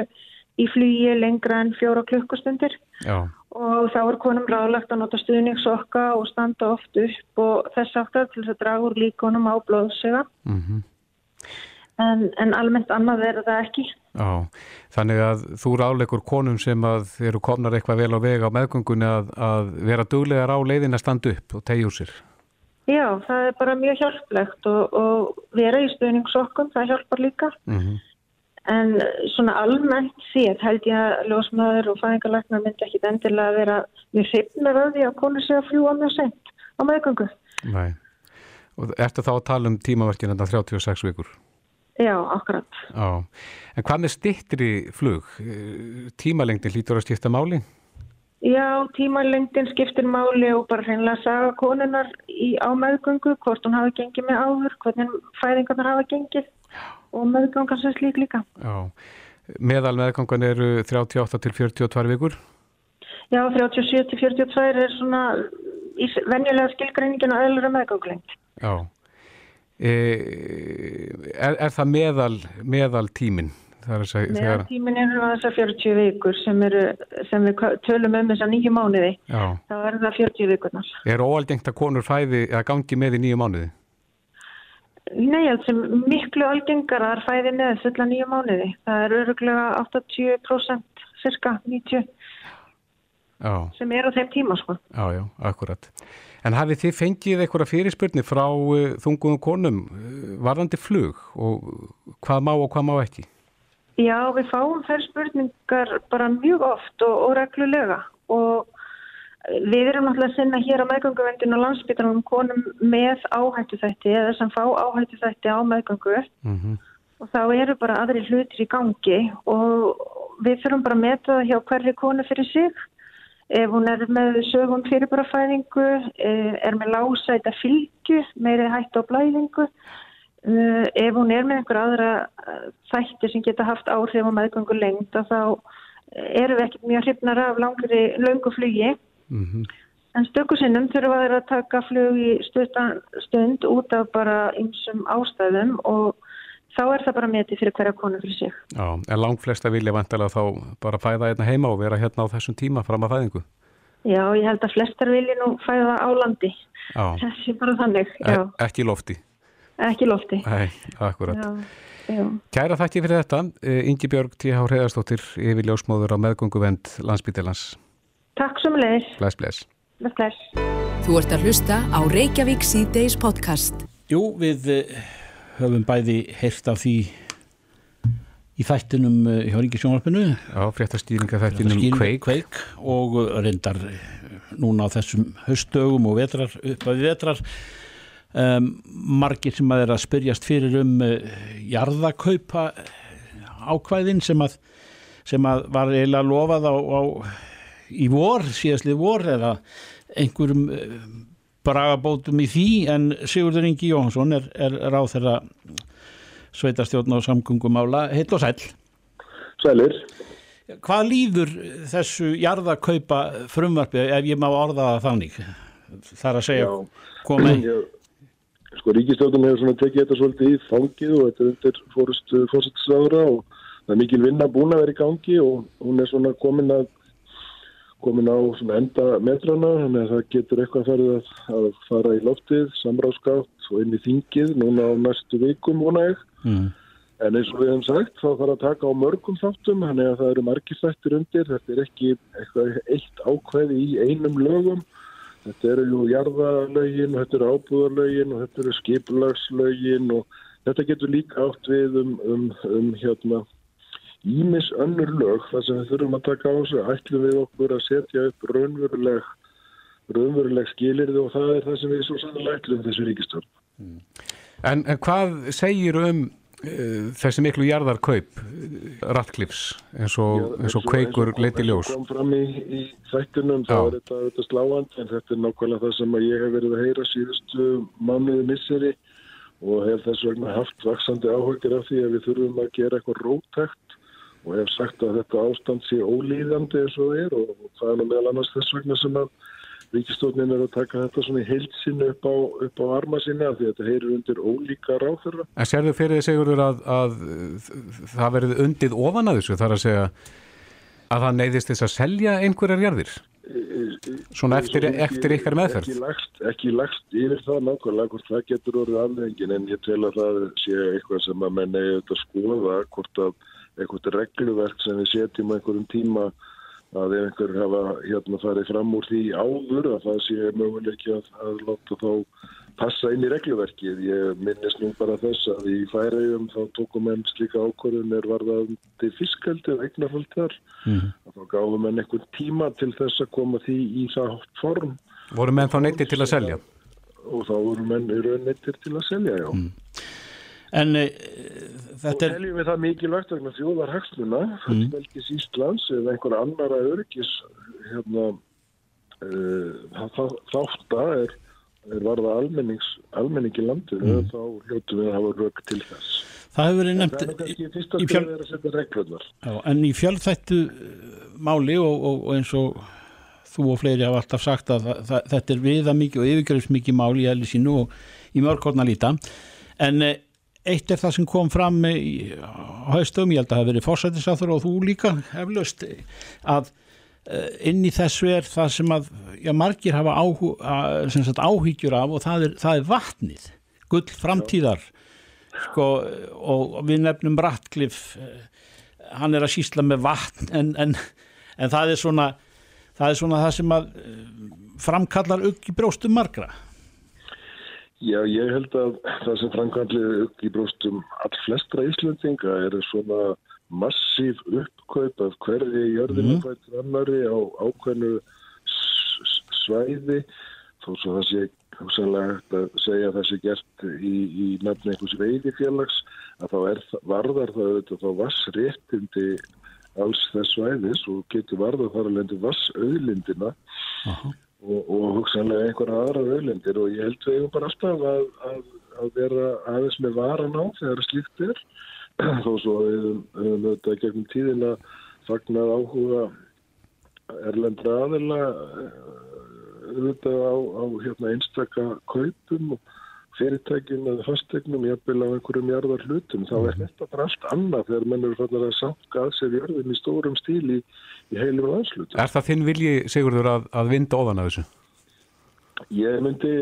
í flugi lengra en fjóra klukkustundir Já. og þá er konum ráðlagt að nota stuðningsokka og standa oft upp og þess aftar til þess að draga úr líkonum á blóðsega mm -hmm en, en almennt annað er það ekki. Já, þannig að þú ráleikur konum sem að eru komnar eitthvað vel á vega á meðgöngunni að, að vera duglegar á leiðin að standa upp og tegja úr sér. Já, það er bara mjög hjálplegt og, og vera í stöðningsokkum, það hjálpar líka. Mm -hmm. En svona almennt séð held ég að ljósmaður og fæðingarlæknar myndi ekki endilega að vera mjög hreifnar að því að konur sé að fljúa mjög sent á meðgöngu. Nei, og ertu þá að tala um tímaverkinu þetta 36 vikur? Já, akkurat. Já, en hvað með stittri flug? Tímalengdin lítur að skipta máli? Já, tímalengdin skiptir máli og bara hreinlega að saga konunar í, á meðgöngu, hvort hún hafi gengið með áður, hvernig fæðingarnar hafa gengið og meðgangan sem slík líka. Já, meðal meðgangan eru 38 til 42 vikur? Já, 37 til 42 er svona í venjulega skilgreiningin og öðlur meðganglengt. Já. E, er, er það meðal, meðal tímin? Meðal tímin er þess að 40 vikur sem, eru, sem við tölum um þess að nýju mánuði Já. þá er það 40 vikurnar Er óaldengt að konur fæði að gangi með í nýju mánuði? Nei, alveg miklu algengar að fæði með fulla nýju mánuði það er öruglega 80% cirka 90 Já. sem er á þeim tíma sko. Já, já, akkurat En hafið þið fengið eitthvað fyrirspurni frá uh, þunguðum konum uh, varðandi flug og hvað má og hvað má ekki? Já, við fáum þær spurningar bara mjög oft og, og reglulega og við erum náttúrulega að sinna hér á meðganguvendinu og landsbytarnum konum með áhættu þætti eða sem fá áhættu þætti á meðgangu mm -hmm. og þá eru bara aðri hlutir í gangi og við þurfum bara að meta hjá hverju konu fyrir sig Ef hún er með sögum fyrirbarafæðingu, eh, er með lásæta fylgju, meiri hætt á blæðingu, eh, ef hún er með einhver aðra eh, þætti sem geta haft áhrif á meðgöngu lengt, þá eru við ekkert mjög hrifnar af langri löngu flugi. Mm -hmm. En stökusinnum þurfa þeir að taka flug í stund út af bara einsum ástæðum og þá er það bara metið fyrir hverja konu fyrir sig. Já, en langt flesta vilja vantilega þá bara fæða hérna heima og vera hérna á þessum tíma fram að fæðingu? Já, ég held að flestar vilja nú fæða á landi. Já. Þessi bara þannig, já. E ekki lofti? Ekki lofti. Nei, akkurat. Já, já. Kæra þakki fyrir þetta. E, Ingi Björg, T.H. Hreðarstóttir, yfir ljósmóður á meðgönguvend landsbyttilans. Takk svo með leir. Bless, bless. Bless, bless. Þú ert að hlusta á Reykjavík C-Days podcast. Jú, við höfum bæði heyrt af því í þættinum eh, hjá Ríki sjónvarpinu Já, fréttastýringa þættinum Kveik. Kveik og reyndar eh, núna á þessum höstögum og vetrar, upp að vetrar um, margir sem að er að spyrjast fyrir um uh, jarðakaupa ákvæðin sem að, sem að var eiginlega lofað á, á í vor, síðastlið vor eða einhverjum bragabótum í því en Sigurður Ingi Jóhansson er, er ráð þeirra sveitarstjórn og samgöngumála. Heill og sæl Sælir. Hvað líður þessu jarðakaupa frumvarfi ef ég má orða það þannig? Þar að segja koma í. Sko Ríkistjórnum hefur svona tekið þetta svolítið í fangið og þetta undir fórust fórsættisraðura og það er mikil vinna búin að vera í gangi og hún er svona komin að komin á enda metrana þannig að það getur eitthvað farið að, að fara í loftið, samráðskátt og inn í þingið núna á næstu vikum vona ég. Mm. en eins og við hefum sagt þá þarf að taka á mörgum þáttum þannig að það eru margir þættir undir. Þetta er ekki eitthvað eitt ákveði í einum lögum. Þetta eru jú jarðalögin þetta eru ábúðarlögin og þetta eru skipulagslögin og þetta getur líka átt við um, um, um hérna ímis önnur lög þar sem við þurfum að taka á þessu ætlum við okkur að setja upp raunveruleg raunveruleg skilirði og það er það sem við svo sannlega ætlum þessu ríkistörn. En, en hvað segir um uh, þessi miklu jarðarkaup Ratklifs eins og, eins og kveikur leiti ljós? kom fram í, í þættunum þá Já. er þetta, þetta sláand en þetta er nákvæmlega það sem ég hef verið að heyra síðustu mánuði misseri og hef þess vegna haft vaksandi áhugir af því að við þurfum að gera eitthvað rótækt og hef sagt að þetta ástand sé ólíðandi eins og það er og, og það er nú meðal annars þess vegna sem að ríkistofnin er að taka þetta svona í heilsinu upp á, upp á arma sinna því að þetta heyrir undir ólíka ráþurra. En sérðu fyrir þið segurður að, að það verið undið ofan að þessu þar að segja að það neyðist þess að selja einhverjar jarðir? Svona eftir, eftir ykkar meðferð? Ekki lagst, ekki lagst yfir það nákvæmlega hvort það getur orðið afleggingin en ég tel að það sé eitthvað sem að menn eigi auðvitað að skoða hvort að eitthvað regluverk sem við setjum einhverjum tíma að ef einhver hafa hérna farið fram úr því áður að það sé möguleiki að, að láta þá passa inn í regluverkið. Ég minnist nú bara þess að í færiðum þá tókum enn slíka ákvörðun er varðandi fiskaldi og eignarhald þar. Mm. Þá gáðum enn einhvern tíma til þess að koma því í það form Voru menn þá neytti til að selja? og þá voru menn í raun neittir til að selja, já. En e, Og þetta er, teljum við það mikilvægt vegna þjóðar hagsluna, fullvelgis Íslands eða einhverja annara öryggis hérna, uh, þátta er, er varða almennings, almenningi landinu, þá hljóttum við að hafa rögg til þess. það hefur verið Það nefnt er kannski fyrsta til fjöl- að vera að setja reglurnar. Já, en í fjölþættu eh, máli og, og, og eins og þú og fleiri hafa alltaf sagt að það, það, þetta er viða mikið og yfirgrifs mikið máli í eðli sínu og í mörgkorna líta en eh, eitt er það sem kom fram í haustum, ég held að það hafi verið fórsættisáþur og þú líka eflaust að eh, inn í þessu er það sem að já, margir hafa áhu, að, sagt, áhyggjur af og það er, það er vatnið gull framtíðar. Sko, og við nefnum Ratcliffe eh, hann er að sísla með vatn en, en, en það er svona það er svona það sem að eh, framkallar ugg í brjóstum margra Já, ég held að það sem framkvæmlega upp í bróstum all flestra Íslandinga er svona massíf uppkaup af hverði jörðinu mm. bætt annari á ákveðnu svæði. Þó svo það sé hugsanlega hægt að segja að það sé gert í, í nafni einhvers veiðifélags að þá er, varðar það auðvitað þá vassréttindi alls þess svæðis og getur varðar þar að lendi vassauðlindina og, og hugsanlega einhverja aðra auðlindir og ég held við bara alltaf að, að, að vera aðeins með varan á þegar slíkt er. Þó svo að við höfum- auðvitað gegnum tíðina fagnar áhuga erlendra aðila eh, auðvitað á, á hérna, einstaka kaupum og fyrirtækjum eða fastegnum jafnvel á einhverjum jarðar hlutum. Þá er þetta bara allt annað þegar menn eru fannar að sanga að sér jörðin í stórum stíl í, heilum landslutum. Er það þinn vilji, Sigurður, að, að vinda ofan að þessu? Ég myndi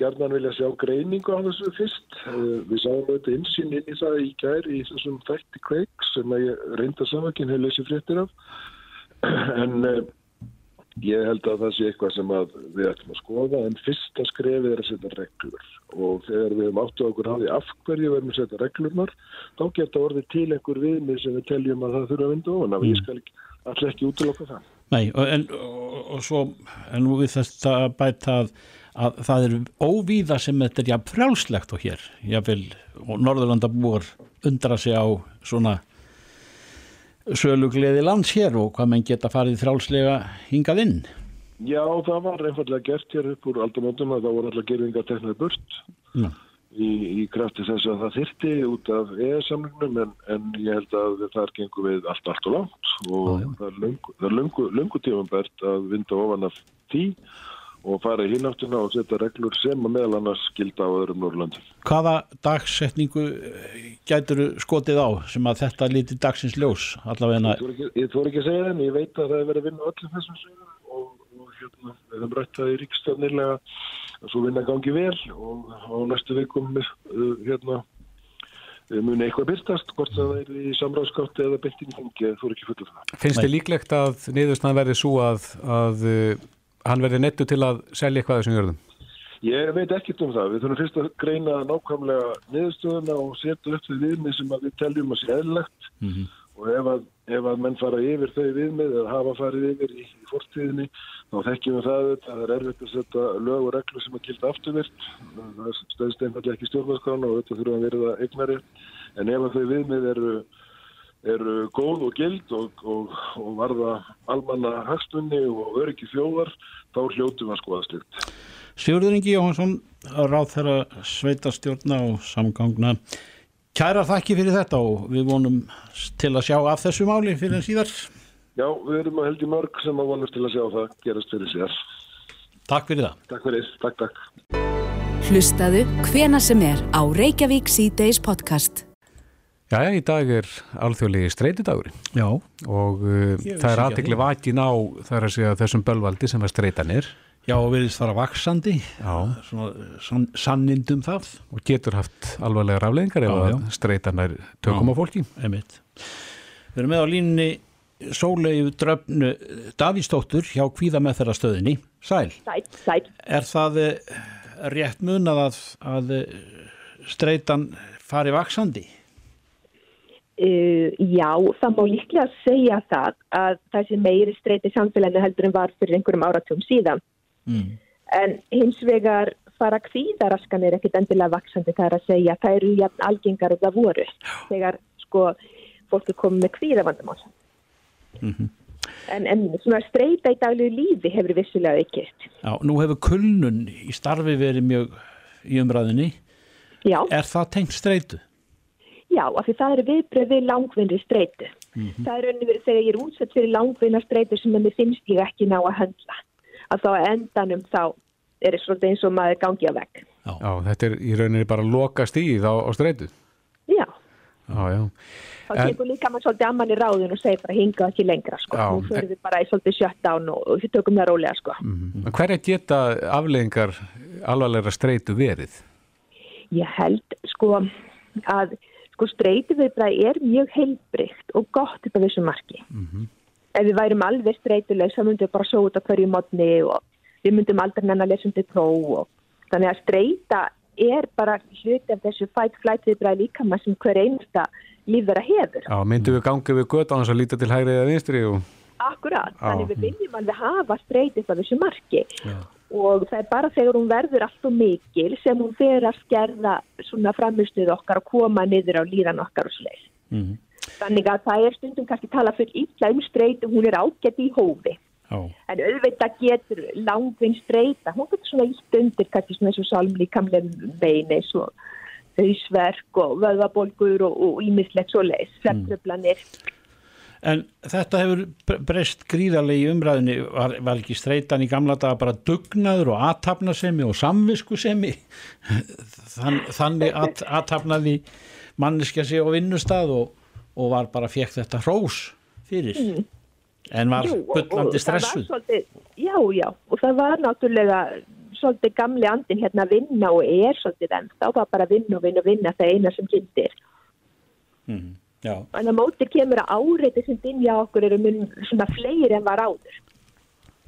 gerðan vilja sjá greiningu á þessu fyrst. Eh, Við sáum þetta insýn inn í það í gær í þessum þætti kveiks sem að ég reynda samvækinn hefur lesið fréttir af. En eh, ég held að það sé eitthvað sem við ætlum að skoða en fyrsta skrefið er að setja reglur og þegar við höfum áttu okkur því af hverju við erum að setja reglurnar þá geta orðið til einhver viðmið sem við teljum að það þurfa að vinda ofan af. Ég skal ekki, allir ekki útiloka það. Nei, en, og, og svo en nú við þess að bæta að, að það er óvíða sem þetta er jafn frjálslegt og hér jafnvel, og Norðurlandabúar undra sig á svona sölugleði lands hér og hvað menn geta farið frjálslega hingað inn Já, það var einfallega gert hér upp úr aldamótum að það voru allar gerðingar teknaði burt Já. Í, í krafti þess að það þyrti út af ES-samlingnum en, en ég held að þar gengum við allt, allt og langt og já. það er löngu, löngu tímanbært að vinda ofan af því og fara í hináttina og setja reglur sem að meðal annars skilda á öðrum Norrlandum. Hvaða dagsetningu gætur skotið á sem að þetta líti dagsins ljós allavega Ég ég þori ekki að segja það en ég veit að það er verið að vinna öllum þessum og hérna, við höfum rætt það í ríkstofnilega að svo vinna gangi vel og á næstu vikum uh, hérna uh, muni eitthvað byrtast, hvort það er í samráðskátti eða byrtin í fungi, þú er ekki fullur það. Finnst þið líklegt að niðurstaðan verði svo að, að uh, hann verði nettu til að selja eitthvað af þessum jörðum? Ég veit ekkert um það. Við þurfum fyrst að greina nákvæmlega niðurstöðuna og setja upp þau viðmið sem að við teljum að sé eðlilegt og ef að, ef að menn fara yfir þau viðmið eða hafa farið yfir í, í fortíðinni þá þekkjum við það að það er erfitt að setja lög og reglur sem að gilda afturvirt. Það stöðst einfallega ekki stjórnarskrána og þetta þurfum að verða eignari en ef þau viðmið eru eru góð og gild og, og, og varða almanna hagstunni og öryggi þjóðar, þá hljótum við að skoða slikt. Sigurður Ingi Jóhansson, ráð þeirra sveitastjórna og samgangna. Kæra þakki fyrir þetta og við vonum til að sjá af þessu máli fyrir en síðar. Já, við erum að held í mörg sem að vonast til að sjá það gerast fyrir sér. Takk fyrir það. Takk fyrir, takk, takk. Hlustaðu hvena sem er á Reykjavík C-Days podcast. Já, í dag er alþjóðlegi streitidagurinn Já. og uh, það er ekki aðtekli að því. vakin á þar að segja þessum bölvaldi sem er streitanir Já, og verðist fara vaksandi. Já. Svona sann, sannindum það. og getur haft alvarlegar afleðingar ef Já, já. að streitan er tökum á fólki. Einmitt. Við erum með á línni Sólegu Dröfnu Davísdóttur hjá Kvíða með þeirra stöðinni. Sæl. Sæl, sæl. Er það eh, rétt munað að, að eh, streitan fari vaksandi? Uh, já, það má líklega segja það að þessi meiri streyti samfélaginu heldur en var fyrir einhverjum áratugum síðan. Mm. En hins vegar fara kvíðaraskanir ekkit endilega vaksandi það er að segja það eru jafn algengar og það voru þegar sko fólk er komið með kvíðavandamál. Mhm. En, en svona streyta í daglegu lífi hefur vissulega ekkert. Já, nú hefur kulnun í starfi verið mjög í umræðinni. Já. Er það tengt streitu? Já, af því það eru viðbröð við langvinnri streitu. Mhm. Það er rauninu verið þegar ég er útsett fyrir langvinna streitu sem mér finnst ég ekki ná að höndla. Að þá að endanum þá er það svolítið eins og maður gangi á vegg. Já. þetta er í rauninni bara loka stíð á, á streitu. Já, Já, já. Þá tekur líka maður svolítið amman í ráðun og segir bara hinga ekki lengra sko. Já. Nú fyrir við bara í svolítið shutdown og, og við tökum það rólega sko. Mm. Hverja geta afleðingar alvarlegra streitu verið? Ég held sko að sko streyti viðbræði er mjög heilbrygt og gott upp á þessu marki. Ef við værum alveg streytuleg þá myndum við bara á hverju modni og við myndum aldrei um til próf og þannig að streyta er bara hluti af þessu fight flight viðbræði líka maður sem hver einasta lífverða hefur. Já, myndum við ganga við göt á hans að líta til hægri eða vinstri og... Akkurat, Já. þannig við viljum alveg hafa streytið á þessu marki og það er bara þegar hún verður allt og mikil sem hún fer að skerða svona framistuð okkar og koma niður á líðan okkar og svoleiðis. Mhm. Þannig að það er stundum kannski tala fyrir illa um streytu, hún er ágætt í hófi. Já. En auðvitað getur langvinn streyta, hún getur svona ítt undir kannski svona eins og sálmlíkamlega bein eins og hausverk og vöðvabólgur og ímislegt svoleiðis, svefntröflanir. En þetta hefur bre- breyst gríðarlega í umræðinni, var, var ekki streitan í gamla daga bara dugnaður og aðtapnasemi og samviskusemi. Þann, þannig að, aðtapnaði manneskja sig á vinnustað og, og var bara fekk þetta hrós fyrir. Mm. En var bullandi það var stressuð. Svolítið, já, já, og það var náttúrulega svolítið gamli andin hérna að vinna og er svolítið enn. Þá var bara að vinna og vinna og vinna það eina sem gildir. Mm. En að móti kemur að áreiti sem dynja okkur eru mun svona fleiri en var áður.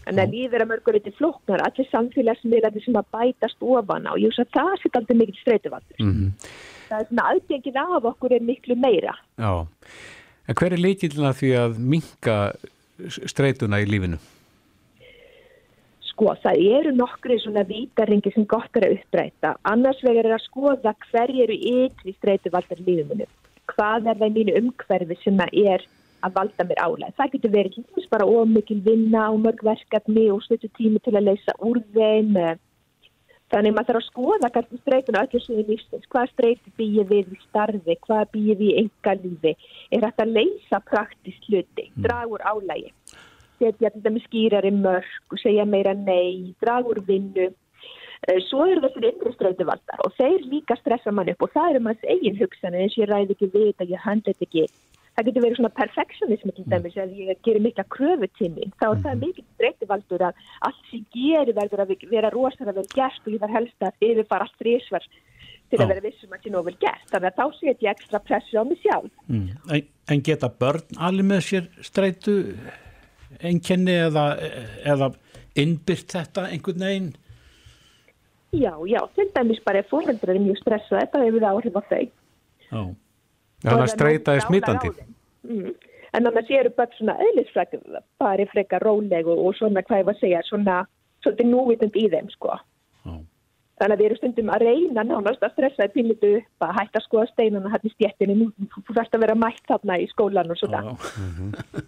En að lífið er að mörgur eitthvað flóknar, allir samfélagsmiðlandi sem að bætast ofan á. Ég veist að það sé aldrei mikil streytuvaldur. Mm Það er svona aðgengið af okkur er miklu meira. Já. En hver er leikillina því að minka streituna í lífinu? Sko, það eru nokkri svona vítaringi sem gott er að uppbreyta. Annars vegar er að skoða hverju eru ytri streytuvaldar í lífuminu. Hvað er það í mínu umhverfi sem að er að valda mér álæg. Það getur verið dæmis bara ómikil vinna og mörg verkefni og stuttu tími til að leysa úr þeim. Þannig maður þarf að skoða kannski streytuna öllu sem er lífsins. Hvað streyti býið við í starfi? Hvað býið við í enga lífi? Er þetta að leysa praktist hluti? Dragur álægi? Setja til dæmis skýrari mörg og segja meira nei, draga úr vinnu. Eh, Svo eru þessir innri ströytuvaldar og þeir líka stressa mann upp og það eru manns eigin hugsanir eins og ég ræði ekki við þetta, ég handla þetta ekki. Það getur verið svona perfektionism til dæmis ef ég gerir mikla kröfu mín. Þá er það mikil streytuvaldur að allt sem gerir verður að vera rosalega vel gert og ég var helst að yfirfara allt þrísvar til að vera vissum að það sé nóg vel gert. Þannig að þá set ég ekstra pressu á mig sjálf. Mm. En, geta börn alveg með sér streitu einkenni eða, eða innbyrt þetta einhvern veginn? Já, já, til dæmis bara er mjög stressað, þetta hefur það áhrif á þau. Já. Þannig að streyta er smitandi. Mm. En þannig að séu bara svona eðlisfræk, bara frekar róleg og, og svona hvað ég var að segja, svona svolítið núvitund í þeim, sko. Já. Þannig að við erum stundum að reyna nánast að stressa í pínlitu upp að hætta að skoða steinana hann í stjettinni, nú þú þarfst að vera mætt þarna í skólan og svona. Já, já.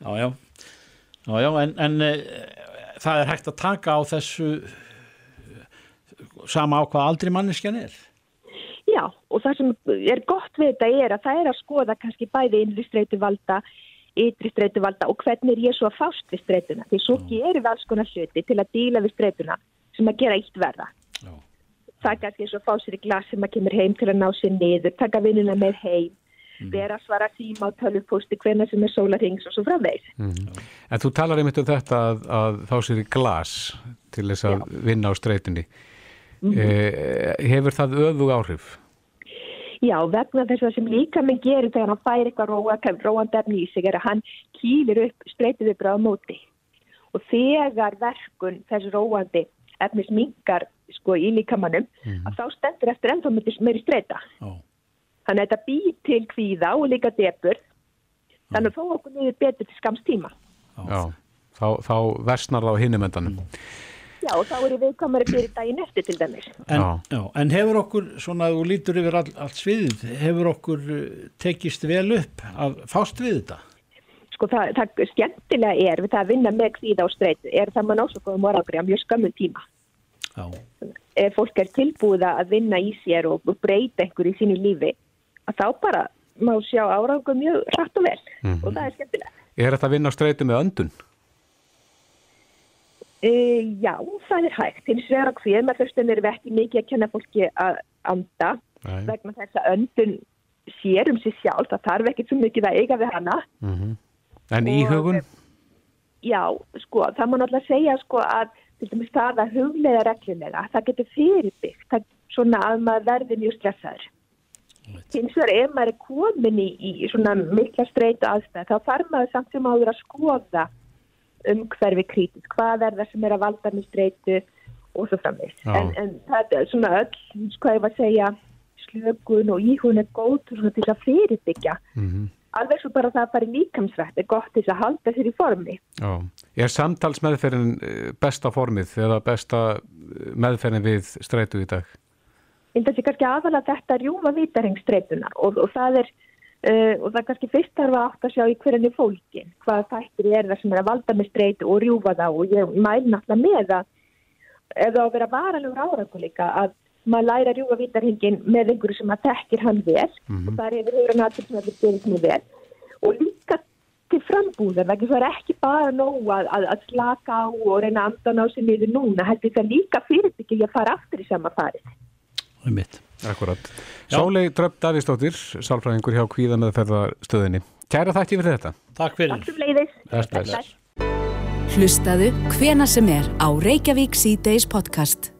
Já, já, já en, en e, það er hægt að taka á þessu eh, sama á hvað aldrei manneskjan er. Já, og það sem er gott við þetta er að það er að skoða kannski bæði innri streytuvalda, ytri streytuvalda og hvernig er ég svo að fást við streytuna. Því svo gerum við alls konar hluti til að díla við streytuna sem að gera eitt verða. Já. Það er kannski eins og að fá sér í glas sem að kemur heim til að ná sér niður, taka vinnuna með heim, vera að svara síma á tölvupósti hvenna sem er sólarings og svo framvegis. En þú talar einmitt um þetta að, að fá sér í glas til þess að vinna á streytunni. eh, hefur það öfug áhrif? Já, vegna þess að sem líka minn gerir þegar hann fær eitthvað róa, róandi efni í sig er að hann kýlir upp streytið upp á móti. Og þegar verkun þess róandi efnis minkar sko í líkamannum, að þá stendur eftir ennþá meiri- meiri streyta. Já. Þannig að þetta býr til kvíða og líka depur. Þannig að þó okkur niður betur til skams tíma. Já. Þá, þá versnar það á hinnumendanum. Já, og þá er ég viðkomari fyrir daginn eftir til dæmis. En, Já. já, en hefur okkur, svona þú lítur yfir all, allt sviðið, hefur okkur eh, tekist vel upp að fást við þetta? Sko það, það skemmtilega er við það að vinna með kvíða og streytu er það maður ásökuðum orðangri á mjög skömmum tíma. Já. ef fólk er tilbúið að vinna í sér og breyta einhver í sínu lífi að þá bara má sjá árangur mjög hratt og vel og það er skemmtilega. Er þetta að vinna á streytu með öndun? E, já, það er hægt. Hins vegar á hver þessum erum við ekki mikið að kenna fólki að anda Nei. vegna þess að öndun sér um sig sjálf, það þarf ekkert svo mikið að eiga við hana. En Og- íhugun? Já, sko, það má náttúrulega segja sko að til dæmis það að huglega reglulega, það getur fyrirbyggt, það svona að maður verði mjög stressaður. Hins vegar ef maður er komin í, í svona mikla streytu aðstæð, þá þarf maður samt sem áður að skoða um hverfi krítis, hvað er það sem er að valda með streytu og svo framvegis. Já. En, en það er svona öll, sko ég var að segja, slökun og íhun er góð til að fyrirbyggja. Alveg svo bara það að fara í líkamsrætt er gott til að halda sér í formi. Já. Er samtalsmeðferðin eh, besta formið eða besta eh, meðferðin við streytu í dag? En þessi kannski aðalega þetta að rjúfa vítarhengstreituna og, og það er uh, og það er kannski fyrst þarf að átt að sjá í hverjani fólkin hvað þættir er það sem er að valda með streitu og rjúfa það og ég mæl náttúrulega með að á að vera varalegur árangur líka að maður læra að rjúfa vítarhengin með einhverju sem að þekkir hann vel og það er yfir hugra natur sem að það gerist mjög vel. Og líka til frambúðar vegna það er ekki bara nóg að, að, að slaka á og reyna að amdan á sig niður núna heldur það líka fyrirbyggja að fara aftur í sama farið Um mitt. Akkurat. Sólei Dröpp Davíðsdóttir, sálfræðingur hjá Kvíða meðferðarstöðinni. Kæra þætti fyrir þetta. Takk fyrir. Takk sem leiðis. Hlustaðu hvena sem er á Reykjavík C-Days podcast.